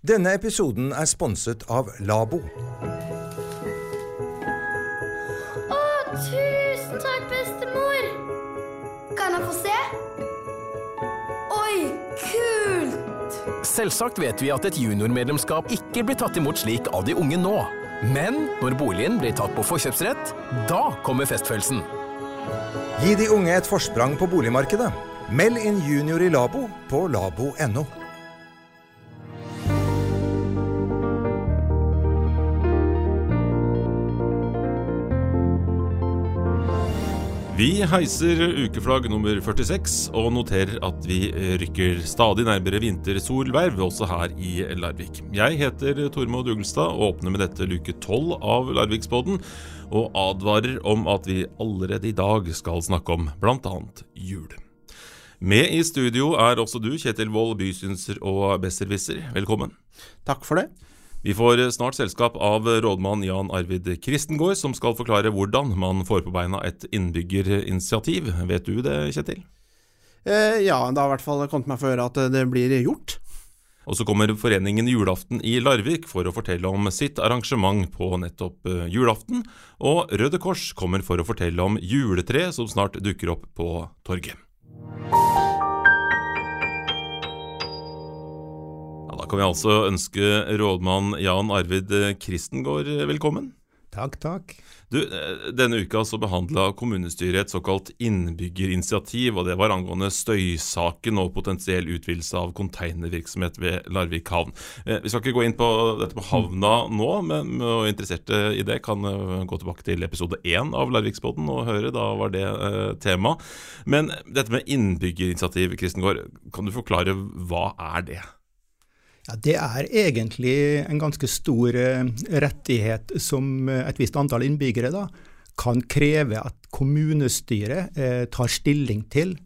Denne episoden er sponset av Labo. Å, tusen takk, bestemor! Kan jeg få se? Oi, kult! Selvsagt vet vi at et juniormedlemskap ikke blir tatt imot slik av de unge nå. Men når boligen blir tatt på forkjøpsrett, da kommer festfølelsen. Gi de unge et forsprang på boligmarkedet. Meld inn junior i Labo på labo.no. Vi heiser ukeflagg nummer 46 og noterer at vi rykker stadig nærmere vintersolverv også her i Larvik. Jeg heter Tormod Ugelstad og åpner med dette luke 12 av Larviksboden, og advarer om at vi allerede i dag skal snakke om bl.a. jul. Med i studio er også du, Kjetil Wold, bysynser og besserwisser. Velkommen. Takk for det. Vi får snart selskap av rådmann Jan Arvid Kristengård, som skal forklare hvordan man får på beina et innbyggerinitiativ. Vet du det, Kjetil? Eh, ja, det har i hvert fall kommet meg for øre at det blir gjort. Og så kommer foreningen Julaften i Larvik for å fortelle om sitt arrangement på nettopp eh, julaften. Og Røde Kors kommer for å fortelle om juletre som snart dukker opp på torget. Ja, da kan vi altså ønske rådmann Jan Arvid Kristengård velkommen. Takk, takk. Du, eh, Denne uka så behandla kommunestyret et såkalt innbyggerinitiativ, og det var angående støysaken og potensiell utvidelse av konteinervirksomhet ved Larvik havn. Eh, Vi skal ikke gå inn på dette med havna nå, men interesserte i det kan eh, gå tilbake til episode én av Larvikspodden og høre. Da var det tema. Men dette med innbyggerinitiativ, Kristengård, kan du forklare hva er det? Ja, det er egentlig en ganske stor eh, rettighet som eh, et visst antall innbyggere da, kan kreve at kommunestyret eh, tar stilling til,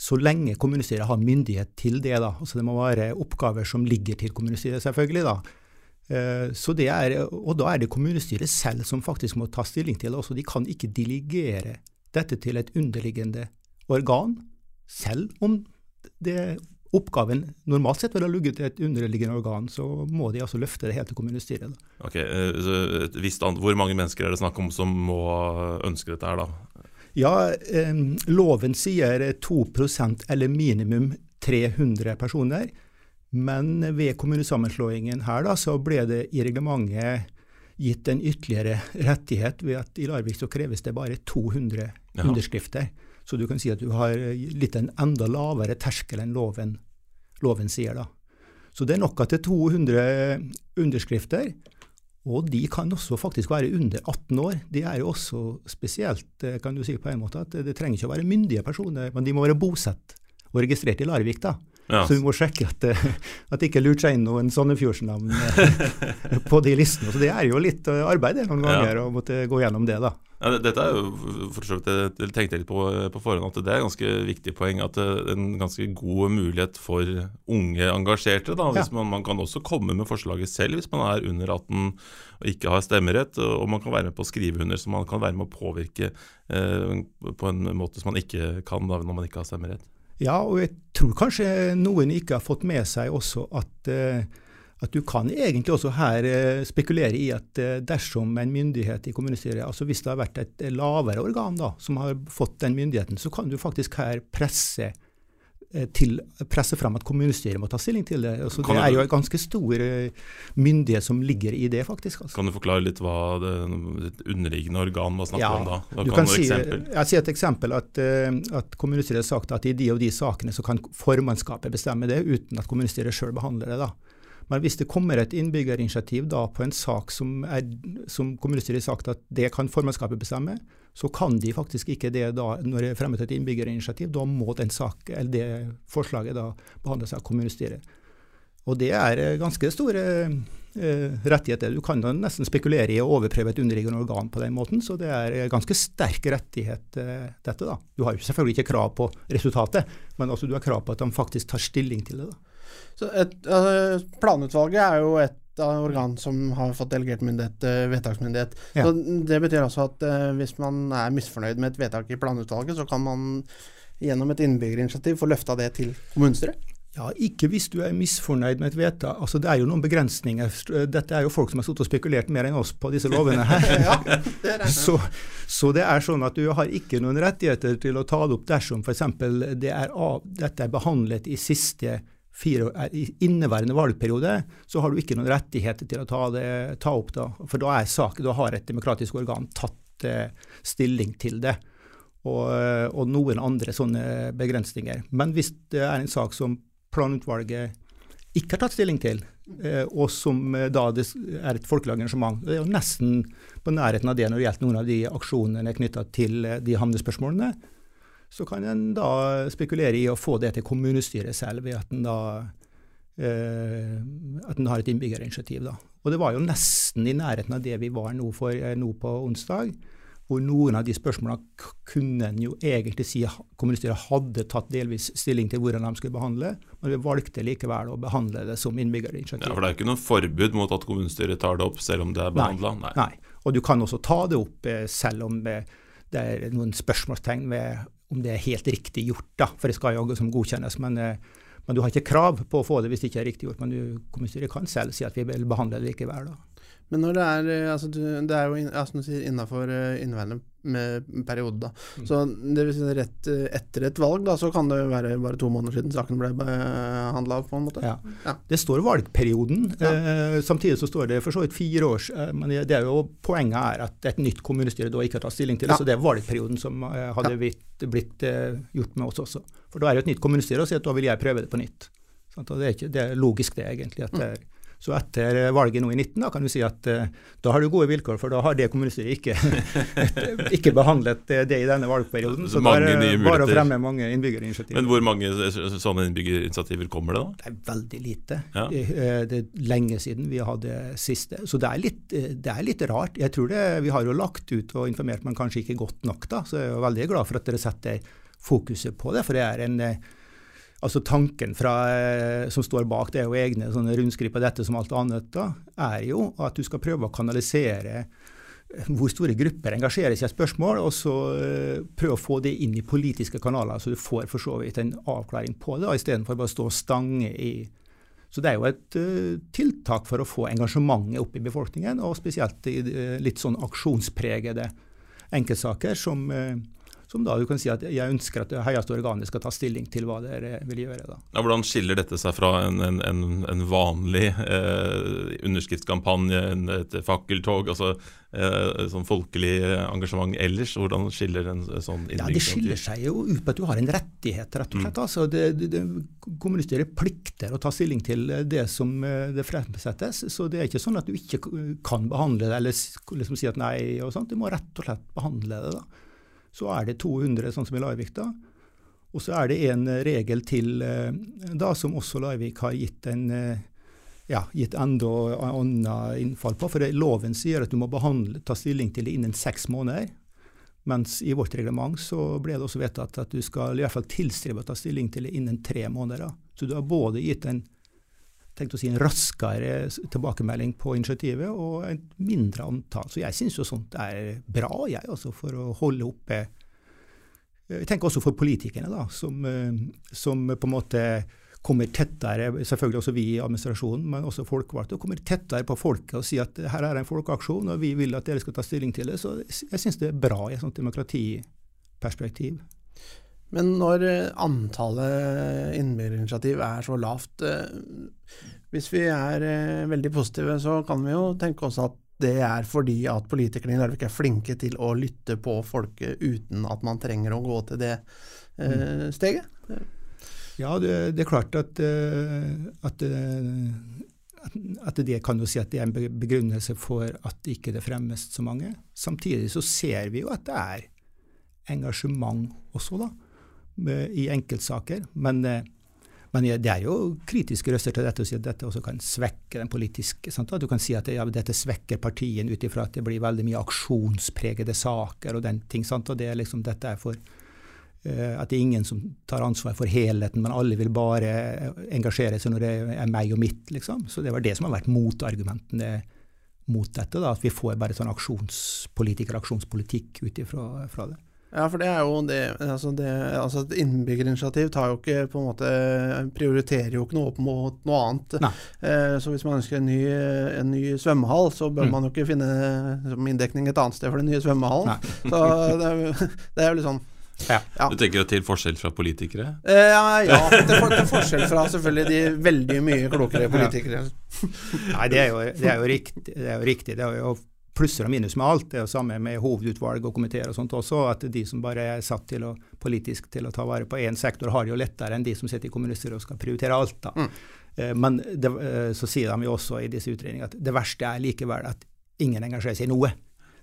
så lenge kommunestyret har myndighet til det. da. Altså Det må være oppgaver som ligger til kommunestyret, selvfølgelig. da. Eh, så det er, og da er det kommunestyret selv som faktisk må ta stilling til det. Altså de kan ikke delegere dette til et underliggende organ, selv om det oppgaven normalt sett vil ha ligget til et underliggende organ, så må de altså løfte det helt til kommunestyret. Da. Ok, eh, så visst an- Hvor mange mennesker er det snakk om som må ønske dette her, da? Ja, eh, loven sier 2% eller minimum 300 personer. Men ved kommunesammenslåingen her da, så ble det i reglementet gitt en ytterligere rettighet ved at i Larvik så kreves det bare 200 Ja. underskrifter. Så du kan si at du har litt en enda lavere terskel enn loven, loven sier. da. Så det er nok til er 200 underskrifter. Og de kan også faktisk være under 18 år. Det er jo også spesielt, eh, kan du si på en måte, at det trenger ikke å være myndige personer, men de må være bosatt og registrert i Larvik. da. Ja. Så vi må sjekke at, eh, at det ikke lurte seg inn noen Sandefjordsnavn eh, på de listene. Så det er jo litt eh, arbeid noen noen Ja. ganger å måtte gå gjennom det. da. Ja, dette er jo for så vidt Jeg tenkte litt på, på forhånd at det er ganske viktig poeng. At det er en ganske god mulighet for unge engasjerte. Da, hvis Ja. man, man kan også komme med forslaget selv hvis man er under 18 og ikke har stemmerett. Og man kan være med på å skrive under, så man kan være med å påvirke eh, på en måte som man ikke kan da, når man ikke har stemmerett. Ja, og jeg tror kanskje noen ikke har fått med seg også at, eh, at du kan egentlig også her eh, spekulere i at eh, dersom en myndighet i kommunestyret, altså hvis det har vært et lavere organ da, som har fått den myndigheten, så kan du faktisk her presse til, presse fram at kommunestyret må ta stilling til det. Altså, det er jo en ganske stor eh, myndighet som ligger i det, faktisk. Altså. Kan du forklare litt hva det, underliggende organ var snakk om da? Hva du kan kan si, jeg sier et eksempel at, eh, at kommunestyret har sagt at i de og de sakene så kan formannskapet bestemme det, uten at kommunestyret sjøl behandler det. da. Men hvis det kommer et innbyggerinitiativ da på en sak som, er, som kommunestyret har sagt at det kan formannskapet bestemme, så kan de faktisk ikke det da når det er fremmet et innbyggerinitiativ. Da må den sak, eller det forslaget da behandles av kommunestyret. Og det er eh, ganske store eh, rettigheter. Du kan da nesten spekulere i å overprøve et underliggende organ på den måten, så det er ganske sterk rettighet, eh, dette. da. Du har selvfølgelig ikke krav på resultatet, men altså du har krav på at de faktisk tar stilling til det. da. Et, uh, planutvalget er jo et organ som har fått delegert myndighet, eh, vedtaksmyndighet. Ja. Så det betyr altså at uh, hvis man er misfornøyd med et vedtak i planutvalget, så kan man gjennom et innbyggerinitiativ få løfta det til kommunestyret? Ja, ikke hvis du er misfornøyd med et vedtak. Altså, det er jo noen begrensninger. Dette er jo folk som har sittet og spekulert mer enn oss på disse lovene her. Ja, det det. Så, så det er sånn at du har ikke noen rettigheter til å ta det opp dersom f.eks. Det er av, dette er behandlet i siste fire, er i inneværende valgperiode, så har du ikke noen rettigheter til å ta, det, ta opp da. For da, er sak, da har et demokratisk organ tatt eh, stilling til det. Og, og noen andre sånne begrensninger. Men hvis det er en sak som planutvalget ikke har tatt stilling til, eh, og som eh, da det er et folkelig engasjement. Det er jo nesten på nærheten av det når det gjelder noen av de aksjonene knytta til eh, de havnespørsmålene. Så kan en da spekulere i å få det til kommunestyret selv ved at en da eh, at en har et innbyggerinitiativ. Da. Og det var jo nesten i nærheten av det vi var nå, for, nå på onsdag hvor noen av de spørsmålene kunne en jo egentlig si kommunestyret hadde tatt delvis stilling til hvordan de skulle behandle, men vi valgte likevel å behandle det som innbyggerinitiativ. Ja, For det er ikke noe forbud mot at kommunestyret tar det opp selv om det er behandla? Nei, nei. Og du kan også ta det opp eh, selv om det, det er noen spørsmålstegn ved om det er helt riktig gjort, da. For det skal jo som godkjennes. men eh, men du har ikke krav på å få det hvis det ikke er riktig gjort. Men du, kommunestyret kan selv si at vi vil behandle det likevel. da. Men når det er eh, altså, Det er jo altså, innafor uh, inneværende periode, da. Mm. Så det vil si rett uh, etter et valg, da, så kan det være bare to måneder siden saken ble behandla, på en måte. Ja. ja. Det står valgperioden. Ja. Uh, samtidig så står det for så vidt fire års Men det er jo poenget er at et nytt kommunestyre da ikke har tatt stilling til det, så det er valgperioden som hadde blitt, blitt gjort med oss også. For da er det et nytt kommunestyre og sier at da vil jeg prøve det på nytt. Det er, ikke, det er logisk det, egentlig. at det er så etter valget nå i 19 da kan du si at uh, da har du gode vilkår, for da har det kommunestyret ikke, ikke behandlet det i denne valgperioden. Så det er bare å fremme mange innbyggerinitiativer. Men hvor mange sånne innbyggerinitiativer kommer det da? Det er veldig lite. Ja. Det, eh, er lenge siden vi hadde siste. Så det er litt, eh, det er litt rart. Jeg tror det, Vi har jo lagt ut og informert, men kanskje ikke godt nok. da, Så jeg er veldig glad for at dere setter fokuset på det. For det er en Altså Tanken fra, eh, som står bak, det og egne rundskriv på dette som alt annet, da, er jo at du skal prøve å kanalisere eh, hvor store grupper engasjerer seg i et spørsmål, og så uh, prøve å få det inn i politiske kanaler, så du får for så vidt en avklaring på det, istedenfor bare å stå og stange i. Så det er jo et uh, tiltak for å få engasjementet opp i befolkningen, og spesielt i uh, litt sånn aksjonspregede enkeltsaker som som da du kan si at jeg ønsker at det høyeste organet skal ta stilling til hva dere vil gjøre. da. Ja, hvordan skiller dette seg fra en, en, en, en vanlig eh, underskriftskampanje, et fakkeltog, altså eh, sånn folkelig engasjement ellers? Hvordan skiller en sånn Ja, Det skiller seg jo ut på at du har en rettighet, rett og slett. Mm. Altså, det, det, kommunestyret plikter å ta stilling til det som eh, det fremsettes. Så det er ikke sånn at du ikke kan behandle det eller liksom si at nei og sånt. Du må rett og slett behandle det. da så er det 200, sånn som i Larvik. da. Og så er det en regel til eh, da, som også Larvik har gitt en eh, ja, gitt enda annet innfall på. For loven sier at du må behandle, ta stilling til det innen seks måneder. Mens i vårt reglement så ble det også vedtatt at du skal i hvert fall tilstrebe å ta stilling til det innen tre måneder. Så du har både gitt en tenkt å si, en raskere tilbakemelding på initiativet og et mindre antall. Så jeg syns jo sånt er bra, jeg, altså, for å holde oppe Jeg tenker også for politikerne, da, som, eh, som på en måte kommer tettere, selvfølgelig også vi i administrasjonen, men også folkevalgte, kommer tettere på folket og sier at her er en folkeaksjon, og vi vil at dere skal ta stilling til det. Så jeg syns det er bra i et sånt demokratiperspektiv. Men når eh, antallet innbyggerinitiativ er så lavt eh, Hvis vi er eh, veldig positive, så kan vi jo tenke oss at det er fordi at politikerne i Larvik er flinke til å lytte på folket uten at man trenger å gå til det mm. steget? Ja, det, det, er klart at, at, at, det kan jo si at det er en begrunnelse for at ikke det fremmes så mange. Samtidig så ser vi jo at det er engasjement også, da i enkeltsaker. Men, eh, men, det er jo kritiske røster til dette og sier at dette også kan svekke den politiske. Sant? At du kan si at ja, dette svekker partien ut ifra at det blir veldig mye aksjonspregede saker og den ting. Sant? Og det er liksom, dette er for uh, at det er ingen som tar ansvar for helheten, men alle vil bare engasjere seg når det er meg og mitt. liksom. Så det var det som har vært motargumentene mot dette. da, At vi får bare sånn aksjonspolitiker, aksjonspolitikk ut ifra det. Ja, for det er jo det Altså, det, altså et innbyggerinitiativ tar jo ikke på en måte Prioriterer jo ikke noe opp mot noe annet. Eh, så hvis man ønsker en ny, en ny svømmehall, så bør mm. man jo ikke finne som inndekning et annet sted for den nye svømmehallen. Så det er, det er jo litt sånn ja. Ja. Du tenker til forskjell fra politikere? Eh, ja, til, for, til, forskjell fra selvfølgelig de veldig mye klokere politikere. Nei, det er jo, det er jo riktig. Det er jo riktig. Det er jo plusser og minus med alt. Det er jo samme med hovedutvalg og komiteer og sånt også. At de som bare er satt til å, politisk til å ta vare på én sektor, har det jo lettere enn de som sitter i kommunestyret og skal prioritere alt. da. Mm. Eh, men det, eh, så sier de jo også i disse utredningene at det verste er likevel at ingen engasjerer seg i noe.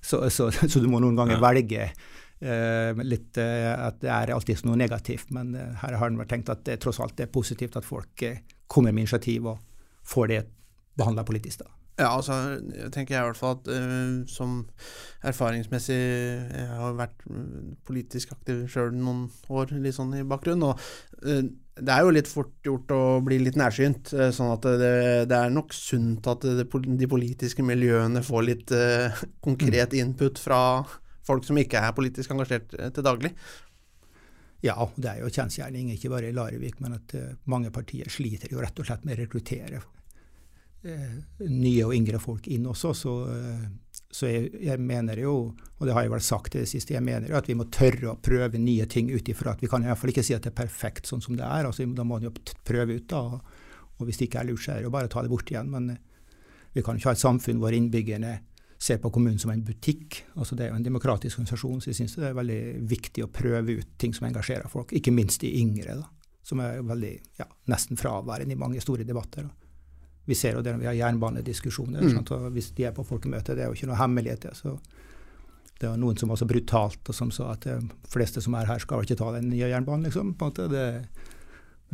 Så, så, så, du må noen ganger ja. velge uh, litt uh, at det er alltid noe negativt. Men uh, her har en tenkt at det tross alt er positivt at folk kommer med initiativ og får det behandla politisk. da. Ja, altså, jeg tenker jeg i hvert fall at uh, som erfaringsmessig Jeg har vært mm, politisk aktiv sjøl noen år, litt sånn i bakgrunnen. Og uh, det er jo litt fort gjort å bli litt nærsynt. Uh, sånn at det, det, er nok sunt at det, de politiske miljøene får litt konkret mm. input fra folk som ikke er politisk engasjert til daglig. Ja, det er jo kjensgjerning, ikke bare i Larvik, men at mange partier sliter jo rett og slett med å rekruttere Eh, nye og yngre folk inn også. Så, eh, så jeg, jeg, mener jo, og det har jeg vel sagt til det siste, jeg mener jo at vi må tørre å prøve nye ting ut ifra at vi kan i hvert fall ikke si at det er perfekt sånn som det er. altså Da må man jo prøve ut, da. Og, og hvis det ikke er lurt, så er det jo bare å ta det bort igjen. Men eh, vi kan ikke ha et samfunn hvor innbyggerne ser på kommunen som en butikk. altså Det er jo en demokratisk organisasjon, så jeg syns det er veldig viktig å prøve ut ting som engasjerer folk, ikke minst de yngre, da, som er veldig, ja, nesten fraværende i mange store debatter. da. Vi ser jo det når vi har jernbanediskusjoner. Mm. og Hvis de er på folkemøte, det er jo ikke noe hemmelighet. Så det var noen som var så brutalt og som sa at de fleste som er her, skal ikke ta den nye jernbanen. liksom. På en måte. Det er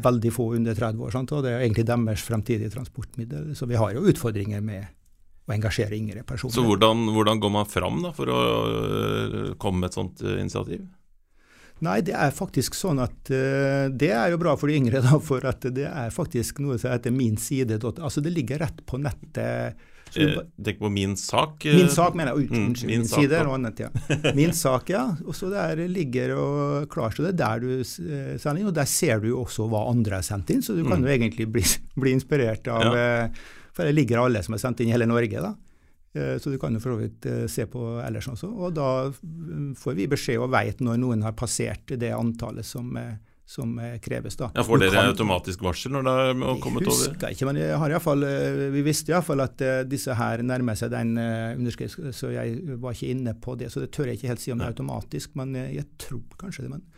veldig få under 30 år, sant? og det er egentlig deres fremtidige transportmiddel. Så vi har jo utfordringer med å engasjere yngre personer. Så hvordan, hvordan går man fram da, for å øh, komme med et sånt øh, initiativ? Nei, det er faktisk sånn at uh, det er jo bra for de yngre, da, for at det er faktisk noe som heter min side. Altså det ligger rett på nettet. Eh, tenk på min sak. Min sak, mener jeg. Mm, unnskyld. Mm, min, min sak, side noe annet, ja. Min sak, ja. Og så der ligger og klar, så det er der du uh, sender inn. Og der ser du jo også hva andre har sendt inn, så du kan mm. jo egentlig bli, bli inspirert av ja. For det ligger alle som er sendt inn i hele Norge, da. Eh, så du kan jo for så vidt eh, se på ellers også. Og da mm, får vi beskjed og veit når noen har passert det antallet som, eh, som kreves. da. Ja, Får dere kan, automatisk varsel når det har kommet over? Jeg husker ikke, men jeg har i fall, vi visste iallfall at disse her nærmer seg den underskriften, så jeg var ikke inne på det. Så det tør jeg ikke helt si om det er automatisk, men jeg tror kanskje det. men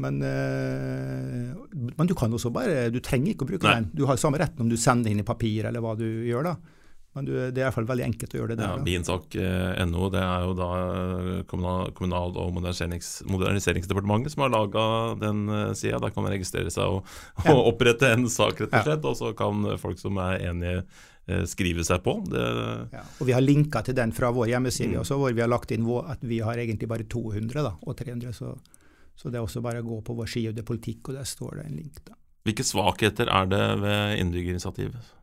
men, men, du kan også bare, du trenger ikke å bruke Nei. den. Du har samme retten om du sender inn i papir eller hva du gjør. da. Men du, det er i hvert fall veldig enkelt å gjøre det der. Ja, Binsak.no det er jo da eh, Kommunal- og moderniserings, moderniseringsdepartementet som har laga den eh, sida. Der kan man registrere seg og, ja. opprette en sak, rett og slett. Ja. Og så kan folk som er enige eh, skrive seg på. Ja, og Vi har linka til den fra vår hjemmeside, mm. også, hvor vi har lagt inn at vi har egentlig bare 200 da, og 300. Så, så det er også bare å gå på vår side politikk, og der står det en link. da. Hvilke svakheter er det ved innbyggerinitiativet?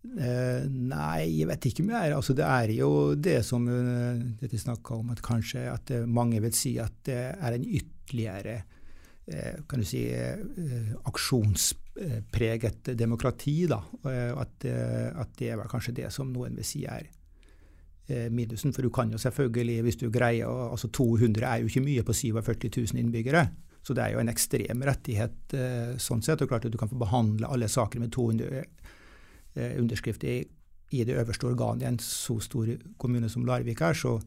Eh, nei, jeg vet ikke mer. Altså, det er jo det som uh, dette snakka om, at kanskje at uh, mange vil si at det er en ytterligere kan du si, aksjonspreget demokrati. da, at, at, det er kanskje det som noen vil si er minusen. For du kan jo selvfølgelig, hvis du greier altså 200 er jo ikke mye på 47 000 innbyggere. Så det er jo en ekstrem rettighet sånn sett. og klart at Du kan få behandle alle saker med 200 Eh, underskrift i, i, det øverste organet i en så stor kommune som Larvik er, så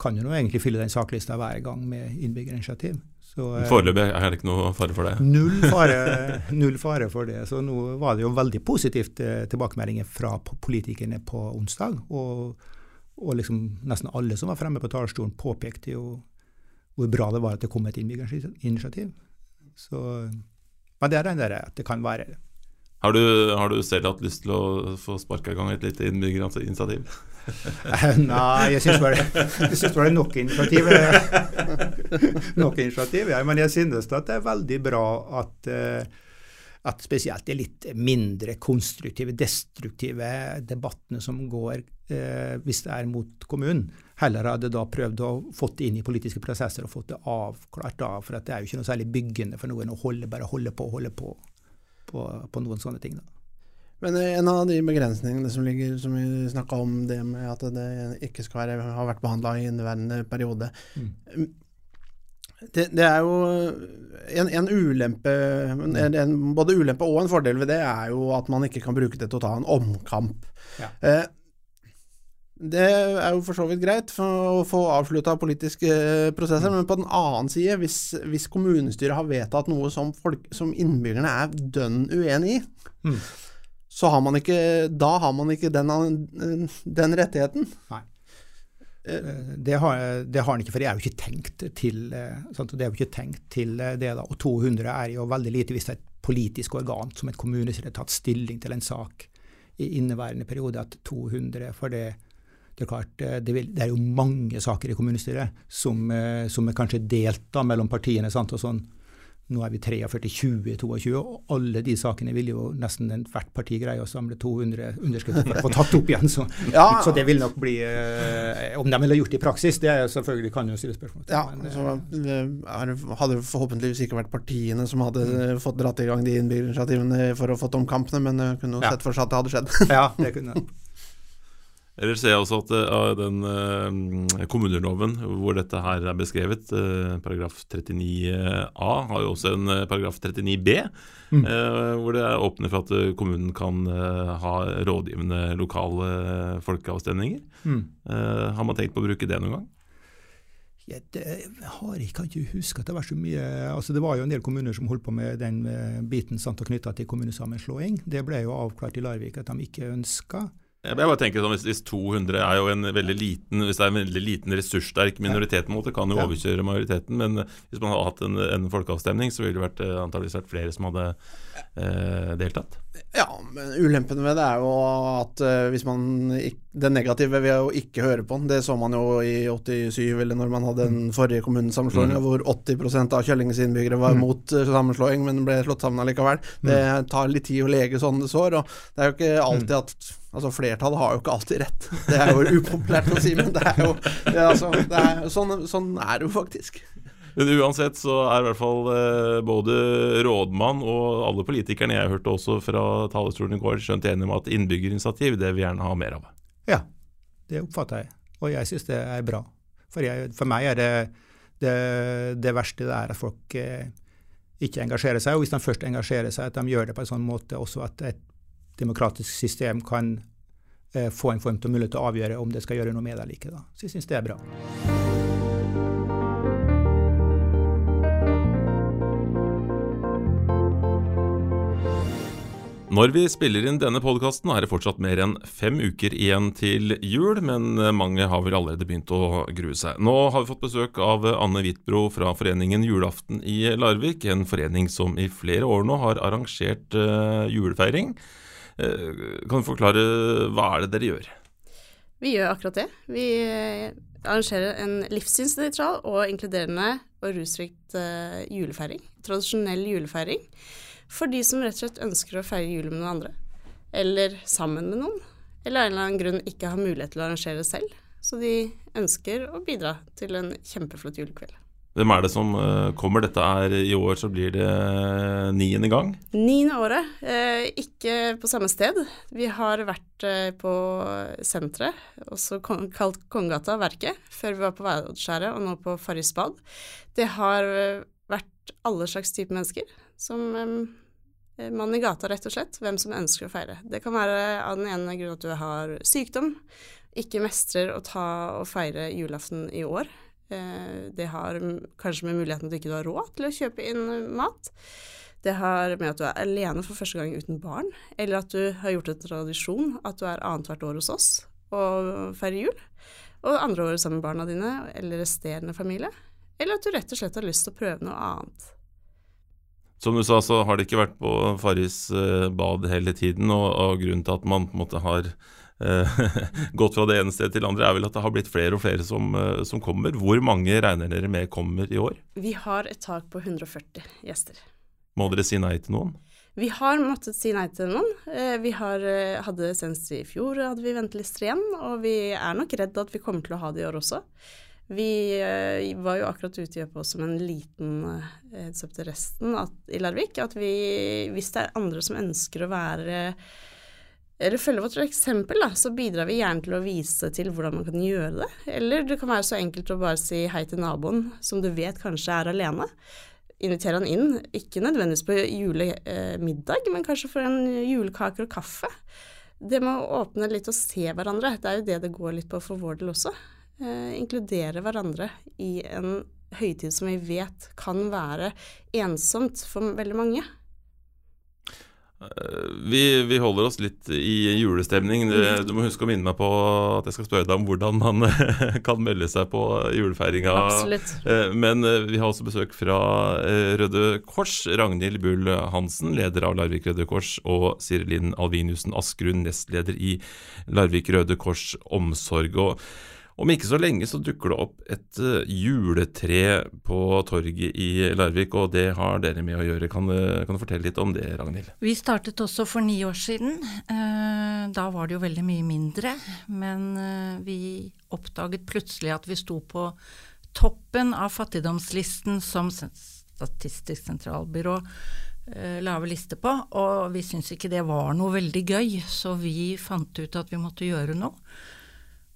kan du nå egentlig fylle den saklista hver gang med innbyggerinitiativ. Eh, Foreløpig er det ikke noe fare for det? Null fare, null fare for det. Så nå var det jo veldig positivt eh, tilbakemeldinger fra politikerne på onsdag. Og, og liksom nesten alle som var fremme på talerstolen, påpekte jo hvor bra det var at det kom et innbyggerinitiativ. Så, men det er den der at det kan være har du, har du, selv hatt lyst til å få sparka i gang et lite innbyggerinitiativ? Nei, jeg syns bare, det er nok initiativ. nok initiativ, ja. Men jeg synes at det er veldig bra at, eh, at spesielt de litt mindre konstruktive, destruktive debattene som går eh, hvis det er mot kommunen, heller hadde da prøvd å fått det inn i politiske prosesser og fått det avklart da, for det er jo ikke noe særlig byggende for noen å holde, bare holde på og holde på, på på noen sånne ting. da. Men en av de begrensningene som ligger, som vi snakka om, det med at det ikke skal være, ha vært behandla i inneværende periode. Mm. Det, det, er jo en, en ulempe en, Både ulempe og en fordel ved det er jo at man ikke kan bruke det til å ta en omkamp. Ja. Eh, det er jo for så vidt greit for å få avslutta politiske prosesser, mm. men på den annen side, hvis, hvis kommunestyret har vedtatt noe som, folk, som innbyggerne er dønn uenig i, mm. så har man ikke, da har man ikke den, den rettigheten. Nei. Eh, det har, det har han ikke, for det er jo ikke tenkt til, eh, sant? det er jo ikke tenkt til eh, det. da, Og 200 er jo veldig lite hvis det er et politisk organ som et kommunestyre har tatt stilling til en sak i inneværende periode. at 200, for det, det er klart, det, vil, det, er jo mange saker i kommunestyret som, som er kanskje delt da mellom partiene. sant, og sånn, nå er vi 43, 20, 22, og alle de sakene vil jo nesten hvert parti greie å samle 200 underskrifter for å få tatt opp igjen. Så, ja. så det vil nok bli eh, Om de ville gjort det i praksis, det er selvfølgelig kan jo stille spørsmål til. Ja, men, så hadde forhåpentligvis ikke vært partiene som hadde mm. fått dratt i gang de innbyggerinitiativene for å få omkampene, men kunne jo sett for seg at det hadde skjedd. ja, det kunne Eller ser jeg også at uh, den uh, kommuneloven hvor dette her er beskrevet, uh, paragraf 39a, har jo også en paragraf 39b, mm. hvor det åpner for at kommunen kan ha rådgivende lokale folkeavstemninger. Mm. har man tenkt på å bruke det noen gang? Ja, det har jeg kan ikke huske at det var så mye altså Det var jo en del kommuner som holdt på med den biten sant, knytta til kommunesammenslåing. Det ble jo avklart i Larvik at de ikke ønska. Jeg bare tenker sånn, hvis, 200 er jo en veldig liten hvis det er en veldig liten ressurssterk minoritet, måte, kan jo overkjøre majoriteten. Men hvis man hadde hatt en, en folkeavstemning, så ville det vært, eh, antageligvis vært flere som hadde eh, deltatt. Ja, men ulempen ved det er jo at uh, hvis man Det negative ved å ikke høre på den, det så man jo i 87, eller når man hadde den forrige kommunesammenslåinga, mm. hvor 80% av Kjøllingens innbyggere var mm. mot uh, sammenslåing, men ble slått sammen allikevel. Mm. Det tar litt tid å lege sånne sår, og det er jo ikke alltid at Altså, flertallet har jo ikke alltid rett. Det er jo upopulært å si, men det er jo det er, altså, det er, sånn, sånn, er det jo faktisk. Men uansett så er i hvert fall eh, både rådmann og alle politikerne jeg hørte også fra talerstolen i går, skjønt enige om at innbyggerinitiativ det vil gjerne ha mer av. Ja, det oppfatter jeg, og jeg syns det er bra. For, jeg, for meg er det, det, det verste det er at folk eh, ikke engasjerer seg. Og hvis de først engasjerer seg, at de gjør det på en sånn måte også at et demokratisk system kan eh, få en form til mulighet til å avgjøre om det skal gjøre noe med det eller ikke. Da. Så jeg syns det er bra. Når vi spiller inn denne podkasten, er det fortsatt mer enn fem uker igjen til jul, men mange har vel allerede begynt å grue seg. Nå har vi fått besøk av Anne Hvitbro fra foreningen Julaften i Larvik, en forening som i flere år nå har arrangert uh, julefeiring. Eh, kan du forklare hva er det dere gjør? Vi gjør akkurat det. Vi eh, arrangerer en livssynsnøytral og inkluderende og rusrikt uh, julefeiring. Tradisjonell julefeiring. For de som rett og slett ønsker å feire jul med noen andre. Eller sammen med noen. Eller av en eller annen grunn ikke har mulighet til å arrangere selv. Så de ønsker å bidra til en kjempeflott julekveld. Hvem er det som uh, kommer? Dette er I år så blir det uh, niende gang? Niende året. Uh, ikke på samme sted. Vi har vært på senteret, også kalt Kongegata Verket, før vi var på Veiodskjæret og nå på Farris bad. Det har vært alle slags type mennesker. Som mann i gata, rett og slett. Hvem som ønsker å feire. Det kan være av den ene grunn at du har sykdom, ikke mestrer å ta og feire julaften i år Eh, det har kanskje med muligheten at du ikke har råd til å kjøpe inn mat. Det har med at du er alene for første gang uten barn, eller at du har gjort en tradisjon at du er annethvert år hos oss og feirer jul, og andre år sammen med barna dine eller resterende familie. Eller at du rett og slett har lyst til å prøve noe annet. Som du sa, så har det ikke vært på Farris eh, bad hele tiden, og, og grunnen til at man på en måte har Eh, gått fra det ene stedet til det andre, er vel at det har blitt flere og flere som, eh, som, kommer. Hvor mange regner dere med kommer i år? Vi har et tak på 140 gjester. Må dere si nei til noen? Vi har måttet si nei til noen. Eh, vi har, hadde senest i fjor hadde vi ventelister igjen, og vi er nok redd at vi kommer til å ha det i år også. Vi eh, var jo akkurat ute oss som en liten heads up til resten at, i Larvik, at vi, hvis det er andre som ønsker å være eller følge vårt eksempel, da, så bidrar vi gjerne til å vise til hvordan man kan gjøre det. Eller det kan være så enkelt å bare si hei til naboen som du vet kanskje er alene invitere han inn, ikke nødvendigvis på julemiddag, men kanskje for en julekaker og kaffe. Det med å åpne litt og se hverandre, det er jo det det går litt på for vår del også. Eh, inkludere hverandre i en høytid som vi vet kan være ensomt for veldig mange. Eh, vi, vi, holder oss litt i julestemning. Du må huske å minne meg på at jeg skal spørre deg om hvordan man kan melde seg på julefeiringa. Absolutt. Eh, men eh, vi har også besøk fra Røde Kors. Ragnhild Bull Hansen, leder av Larvik Røde Kors, og Sirilin Alviniussen Askrun, nestleder i Larvik Røde Kors Omsorg. Og om ikke så lenge så dukker det opp et uh, juletre på torget i Larvik, og det har dere med å gjøre. Kan, uh, kan, du fortelle litt om det, Ragnhild? Vi startet også for ni år siden. Uh, da var det jo veldig mye mindre, men vi oppdaget plutselig at vi sto på toppen av fattigdomslisten som Statistisk sentralbyrå lave liste på, og vi syntes ikke det var noe veldig gøy, så vi fant ut at vi måtte gjøre noe.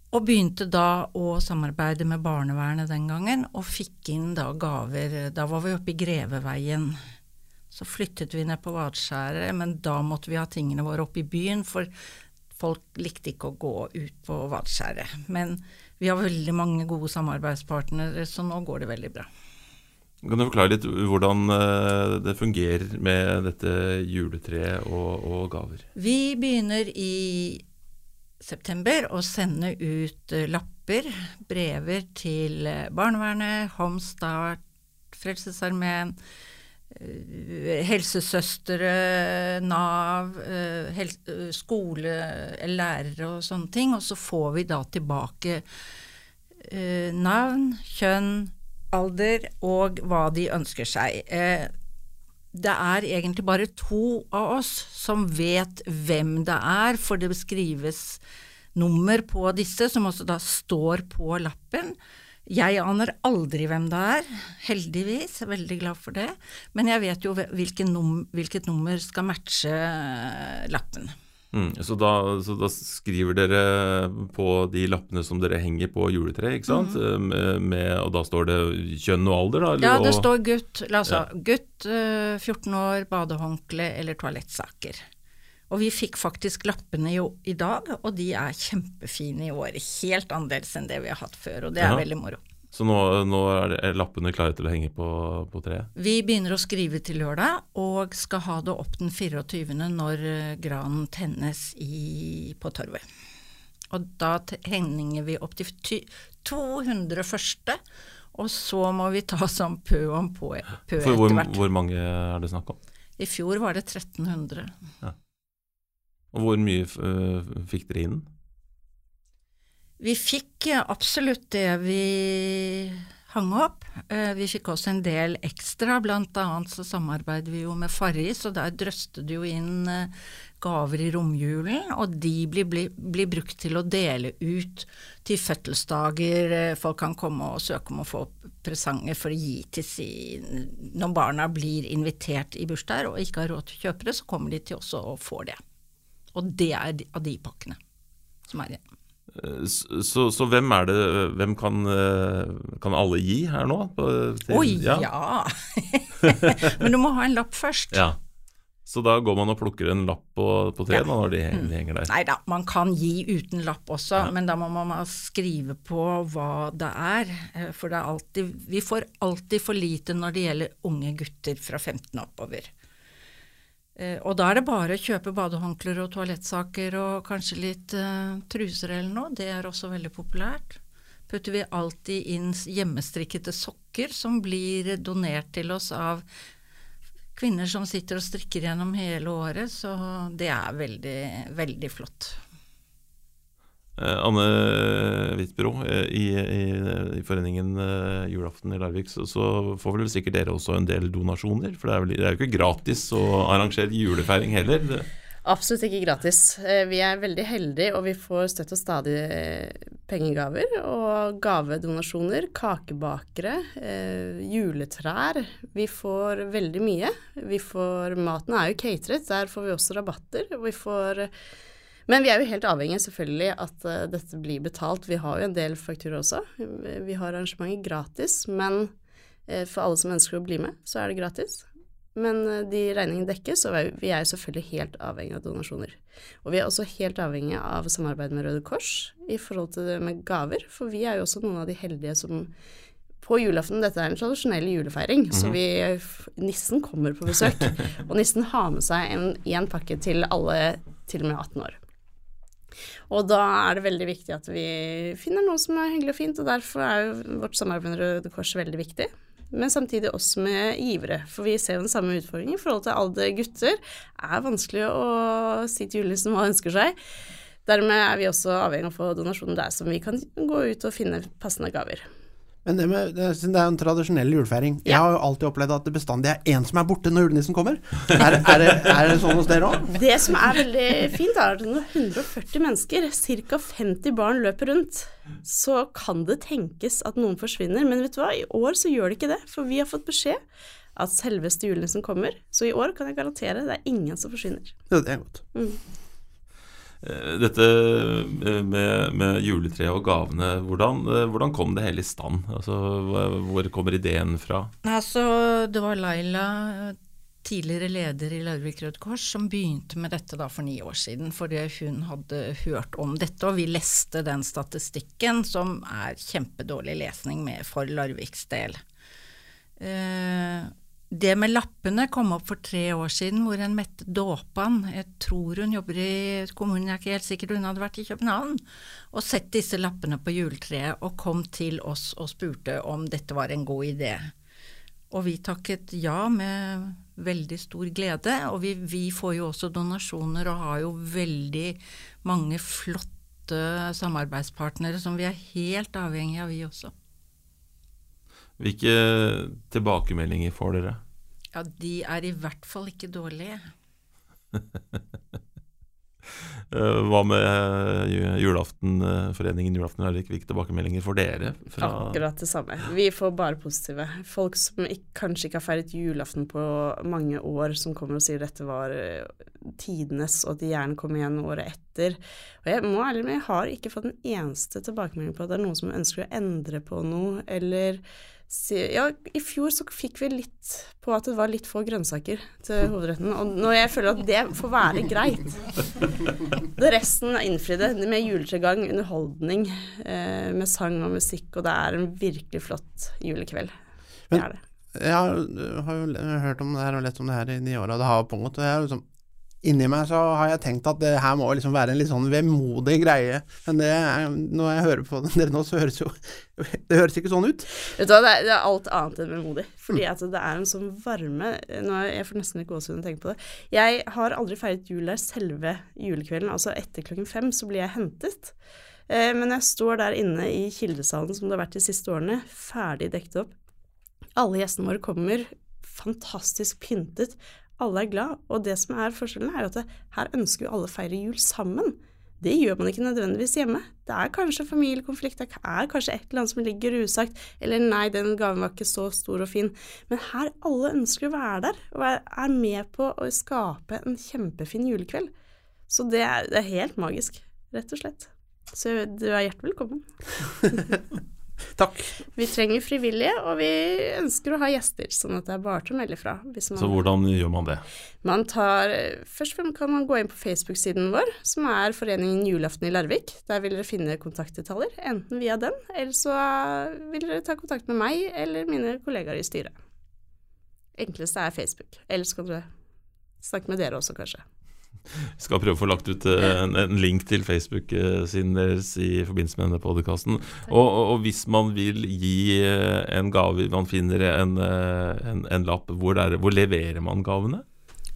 Og begynte da å samarbeide med barnevernet den gangen, og fikk inn da gaver. Da var vi oppe i Greveveien. Så flyttet vi ned på Vadskjæret, men da måtte vi ha tingene våre oppe i byen, for folk likte ikke å gå ut på Vadskjæret. Men vi har veldig mange gode samarbeidspartnere, så nå går det veldig bra. Kan du forklare litt hvordan eh, det fungerer med dette juletreet og, og gaver? Vi begynner i september å sende ut uh, lapper, brever, til uh, barnevernet, Homestart, Frelsesarmeen, uh, helsesøstre, Nav, hel skole, lærere og sånne ting. Og så får vi da tilbake navn, kjønn, alder og hva de ønsker seg det er egentlig bare to av oss som vet hvem det er, for det beskrives nummer på disse, som også da står på lappen. Jeg aner aldri hvem det er, heldigvis, er veldig glad for det, men jeg vet jo hvilket, num hvilket nummer skal matche lappen. Mm, så, da, så, da, skriver dere på de lappene som dere henger på juletreet, ikke sant? Mm. Med, og da står det kjønn og alder, da? Eller, ja, det står gutt, altså, ja. gutt 14 år, badehåndkle eller toalettsaker. Og vi fikk faktisk lappene jo i, dag, og de er kjempefine i år. Helt annerledes enn det vi har hatt før, og det er ja. veldig moro. Så nå, nå er, det, er, lappene klare til å henge på, på, treet? Vi begynner å skrive til lørdag, og skal ha det opp den 24. når eh, granen tennes i, på torvet. Og da henger vi opp til 200 første, og så må vi ta sånn pø om pø, pø For hvor, hvor, mange er det snakk om? I fjor var det 1300. Ja. Og hvor mye uh, fikk dere inn? Vi fikk absolutt det vi hang opp. Eh, vi fikk også en del ekstra, blant annet så samarbeider vi jo med Farris, og der drøste det jo inn eh, gaver i romjulen, og de blir, blir, blir, brukt til å dele ut til fødselsdager. Eh, folk kan komme og søke om å få presanger for å gi til sin Når barna blir invitert i bursdager og ikke har råd til å kjøpe det, så kommer de til også og får det. Og det er av de pakkene som er igjen. Så, så, hvem er det Hvem kan, kan alle gi her nå? Oi, ja! ja. Men du må ha en lapp først. Ja. Så da går man og plukker en lapp på, på treet ja. når de, de, henger der? Nei da, man kan gi uten lapp også, ja. men da må man skrive på hva det er. Eh, for det er alltid, vi får alltid for lite når det gjelder unge gutter fra 15 oppover. Eh, og da er det bare å kjøpe badehåndklær og toalettsaker og kanskje litt uh, truser eller noe. Det er også veldig populært. Putter vi alltid inn hjemmestrikkete sokker som blir donert til oss av kvinner som sitter og strikker gjennom hele året, så det er veldig, veldig flott. Eh, Anne Hvitbro, eh, i, i, i foreningen eh, Julaften i Larvik, så, så får vel sikkert dere også en del donasjoner? For det er, vel, det er jo ikke gratis å arrangere julefeiring heller. Absolutt ikke gratis. Vi er veldig heldige, og vi får støtt og stadig pengegaver. Og gavedonasjoner, kakebakere, juletrær. Vi får veldig mye. Vi får Maten er jo cateret, der får vi også rabatter. Vi får Men vi er jo helt avhengig selvfølgelig at uh, dette blir betalt. Vi har jo en del fakturer også. Vi har arrangementer gratis, men uh, for alle som ønsker å bli med, så er det gratis. Men uh, de regningene dekkes, og vi er- jo selvfølgelig helt avhengig av donasjoner. Og vi er også helt avhengig av samarbeid med Røde Kors i forhold til det med gaver, for vi er jo også noen av de heldige som på julaften, dette er en tradisjonell julefeiring, så vi, nissen kommer på besøk, og nissen har med seg en, en pakke til alle til og med 18 år. Og da er det veldig viktig at vi finner noe som er hyggelig og fint, og derfor er jo vårt samarbeid med Røde Kors veldig viktig. Men samtidig også med givere, for vi ser jo den samme utfordringen i forhold til alle gutter. Det er vanskelig å si til julenissen hva han ønsker seg. Dermed er vi også avhengig av å få donasjoner der som vi kan gå ut og finne passende gaver. Men det, med, det, siden det er jo en tradisjonell julefeiring. Jeg har jo alltid opplevd at det bestandig er én som er borte når julenissen kommer. Er, er, det, er det sånn hos dere òg? Det som er veldig fint, er at når 140 mennesker, ca. 50 barn, løper rundt, så kan det tenkes at noen forsvinner. Men vet du hva, i år så gjør det ikke det, for vi har fått beskjed at selveste julenissen kommer. Så i år kan jeg garantere det er ingen som forsvinner. Ja, det er godt. eh, dette eh, med, med juletreet og gavene, hvordan, eh, hvordan kom det hele i stand? Altså, hvor kommer ideen fra? Altså, det var Laila, tidligere leder i Larvik Rød Kors, som begynte med dette for ni år siden, fordi hun hadde hørt om dette, og vi leste den statistikken, som er kjempedårlig lesning med for Larviks del. Eh, det med lappene kom opp for tre år siden, hvor en Mette Dåpan, jeg tror hun jobber i kommunen, jeg er ikke helt sikker, hun hadde vært i København, og sett disse lappene på juletreet, og kom til oss og spurte om dette var en god idé. Og vi takket ja med veldig stor glede, og vi, vi får jo også donasjoner og har jo veldig mange flotte samarbeidspartnere som vi er helt avhengig av, vi også. Hvilke tilbakemeldinger får dere? Ja, de er i hvert fall ikke dårlige. Eh, Hva med julaftenforeningen julaften, eh, Julaften Larvik? Hvilke tilbakemeldinger får dere? Fra Akkurat det samme. Vi får bare positive. Folk som ikke, kanskje ikke har feiret julaften på mange år, som kommer og sier dette var eh, tidenes, og at de gjerne kommer igjen året etter. Og jeg må ærlig med, jeg har ikke fått en eneste tilbakemelding på at det er noen som ønsker å endre på noe, eller Ja, i fjor så fikk vi litt på at det var litt få grønnsaker til hovedretten, og nå jeg føler at det får være greit. Det resten er innfridde, med juletregang, underholdning, eh, med sang og musikk, og det er en virkelig flott julekveld. Det er det. Jeg har, har jo hørt om det her og lest om det her i de åra det har pågått. Og jeg har liksom, inni meg så har jeg tenkt at det her må liksom være en litt sånn vemodig greie. Men det, er- når jeg hører på dere nå, så høres jo Det høres ikke sånn ut. Vet du hva, det er, det er alt annet enn vemodig. Fordi at det er en sånn varme nå, Jeg får nesten ikke gåsehud av å tenke på det. Jeg har aldri feiret jul der selve julekvelden. Altså etter klokken fem så blir jeg hentet. Eh, men jeg står der inne i Kildesalen som det har vært de siste årene, ferdig dekket opp. Alle gjestene våre kommer fantastisk pyntet. Alle er glad. Og det som er forskjellen, er at det, her ønsker jo alle å feire jul sammen. Det gjør man ikke nødvendigvis hjemme. Det er kanskje familiekonflikt, det er kanskje et eller annet som ligger usagt, eller nei, den gaven var ikke så stor og fin. Men her alle ønsker å være der, og er med på å skape en kjempefin julekveld. Så det er, det er helt magisk, rett og slett. Så du er hjertelig velkommen. Takk. Vi trenger frivillige, og vi ønsker å ha gjester, sånn at det er bare til å melde fra. Hvis man Så hvordan gjør man det? man tar, først kan man gå inn på Facebook-siden vår, som er Foreningen Julaften i Larvik. Der vil dere finne kontaktdetaljer, enten via den, eller så vil dere ta kontakt med meg eller mine kollegaer i styret. Enkleste er Facebook. Ellers kan dere snakke med dere også, kanskje. Skal prøve å få lagt ut eh, en, en link til Facebook-siden deres i forbindelse med denne podkasten. Og, og, hvis man vil gi eh, en gave, man finner en, eh, en, en lapp, hvor, er hvor leverer man gavene?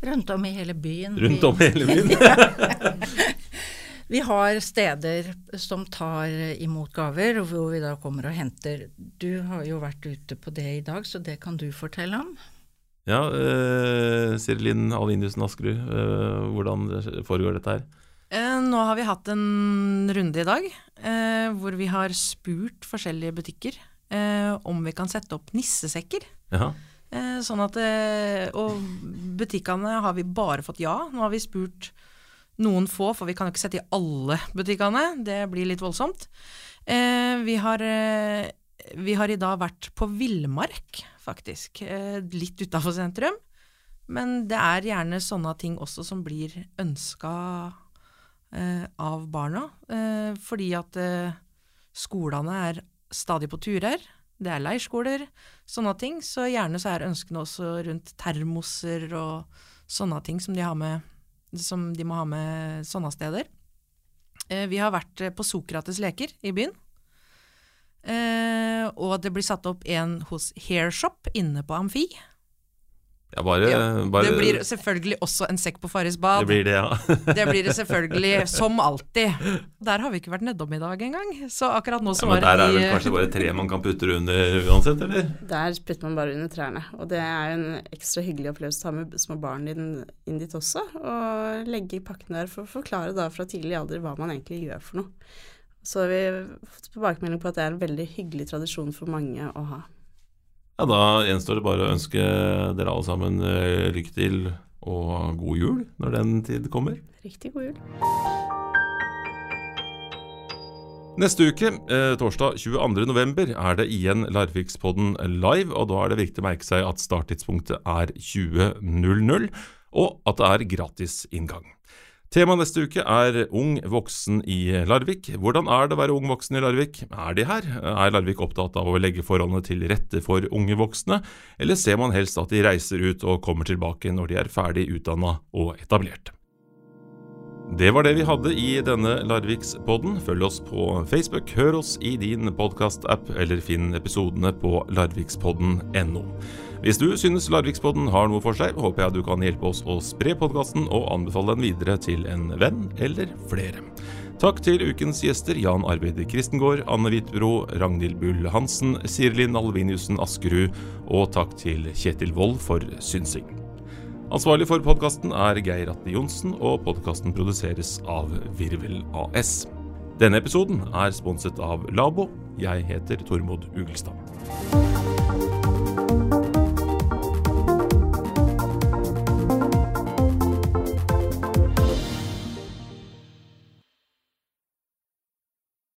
Rundt om i hele byen. Rundt om i hele byen? Vi har steder som tar imot gaver, hvor vi da kommer og henter. Du har jo vært ute på det i dag, så det kan du fortelle om. Ja, eh, Sirilin Alviniussen Askerud, eh, hvordan foregår dette her? Eh, nå har vi hatt en runde i dag eh, hvor vi har spurt forskjellige butikker eh, om vi kan sette opp nissesekker. Ja. Eh, sånn at, eh, og butikkene har vi bare fått ja. Nå har vi spurt noen få, for vi kan jo ikke sette i alle butikkene. Det blir litt voldsomt. Vi, har, vi har i dag vært på villmark, faktisk. Eh, litt utafor sentrum. Men det er gjerne sånne ting også som blir ønska eh, av barna. Eh, fordi at skolene er stadig på turer. Det er leirskoler, sånne ting. Så gjerne så er ønskene også rundt termoser og sånne ting som de, med, som de må ha med sånne steder. Vi har vært på Sokrates leker i byen. Eh, og det blir satt opp en hos Hairshop inne på Amfi. Ja, bare, Ja, bare det blir selvfølgelig også en sekk på Farris bad. Det blir det, ja. Det blir det selvfølgelig, som alltid. Der har vi ikke vært nedom i dag engang. Så akkurat nå så ja men var der er det vel kanskje bare tre man kan putte under uansett, eller? Der putter man bare under trærne. Og det er jo en ekstra hyggelig opplevelse å ta med små barn inn, inn dit også. Og legge i pakken der for å forklare da fra tidlig alder hva man egentlig gjør for noe. Så har vi fått tilbakemelding på at det er en veldig hyggelig tradisjon for mange å ha. Ja, da gjenstår det bare å ønske dere alle sammen eh, lykke til og god jul når den tid kommer. Riktig god jul. Neste uke, eh, torsdag 22.11, er det igjen Larvikspodden live, og da er det viktig å merke seg at starttidspunktet er 20.00, og at det er gratis inngang. Temaet neste uke er Ung voksen i Larvik. Hvordan er det å være ung voksen i Larvik? Er de her? Er Larvik opptatt av å legge forholdene til rette for unge voksne, eller ser man helst at de reiser ut og kommer tilbake når de er ferdig utdanna og etablert? Det var det vi hadde i denne Larvikspodden. Følg oss på Facebook, hør oss i din podkastapp, eller finn episodene på larvikspodden.no. Hvis du synes Larvikspodden har noe for seg, håper jeg du kan hjelpe oss å spre podkasten og anbefale den videre til en venn eller flere. Takk til ukens gjester Jan Arvid Kristengård, Anne Hvitbro, Ragnhild Bull Hansen, Sirlin Alviniussen Askerud, og takk til Kjetil Wold for synsing. Ansvarlig for podkasten er Geir Atte Johnsen, og podkasten produseres av Virvel AS. Denne episoden er sponset av Labo. Jeg heter Tormod Ugelstad.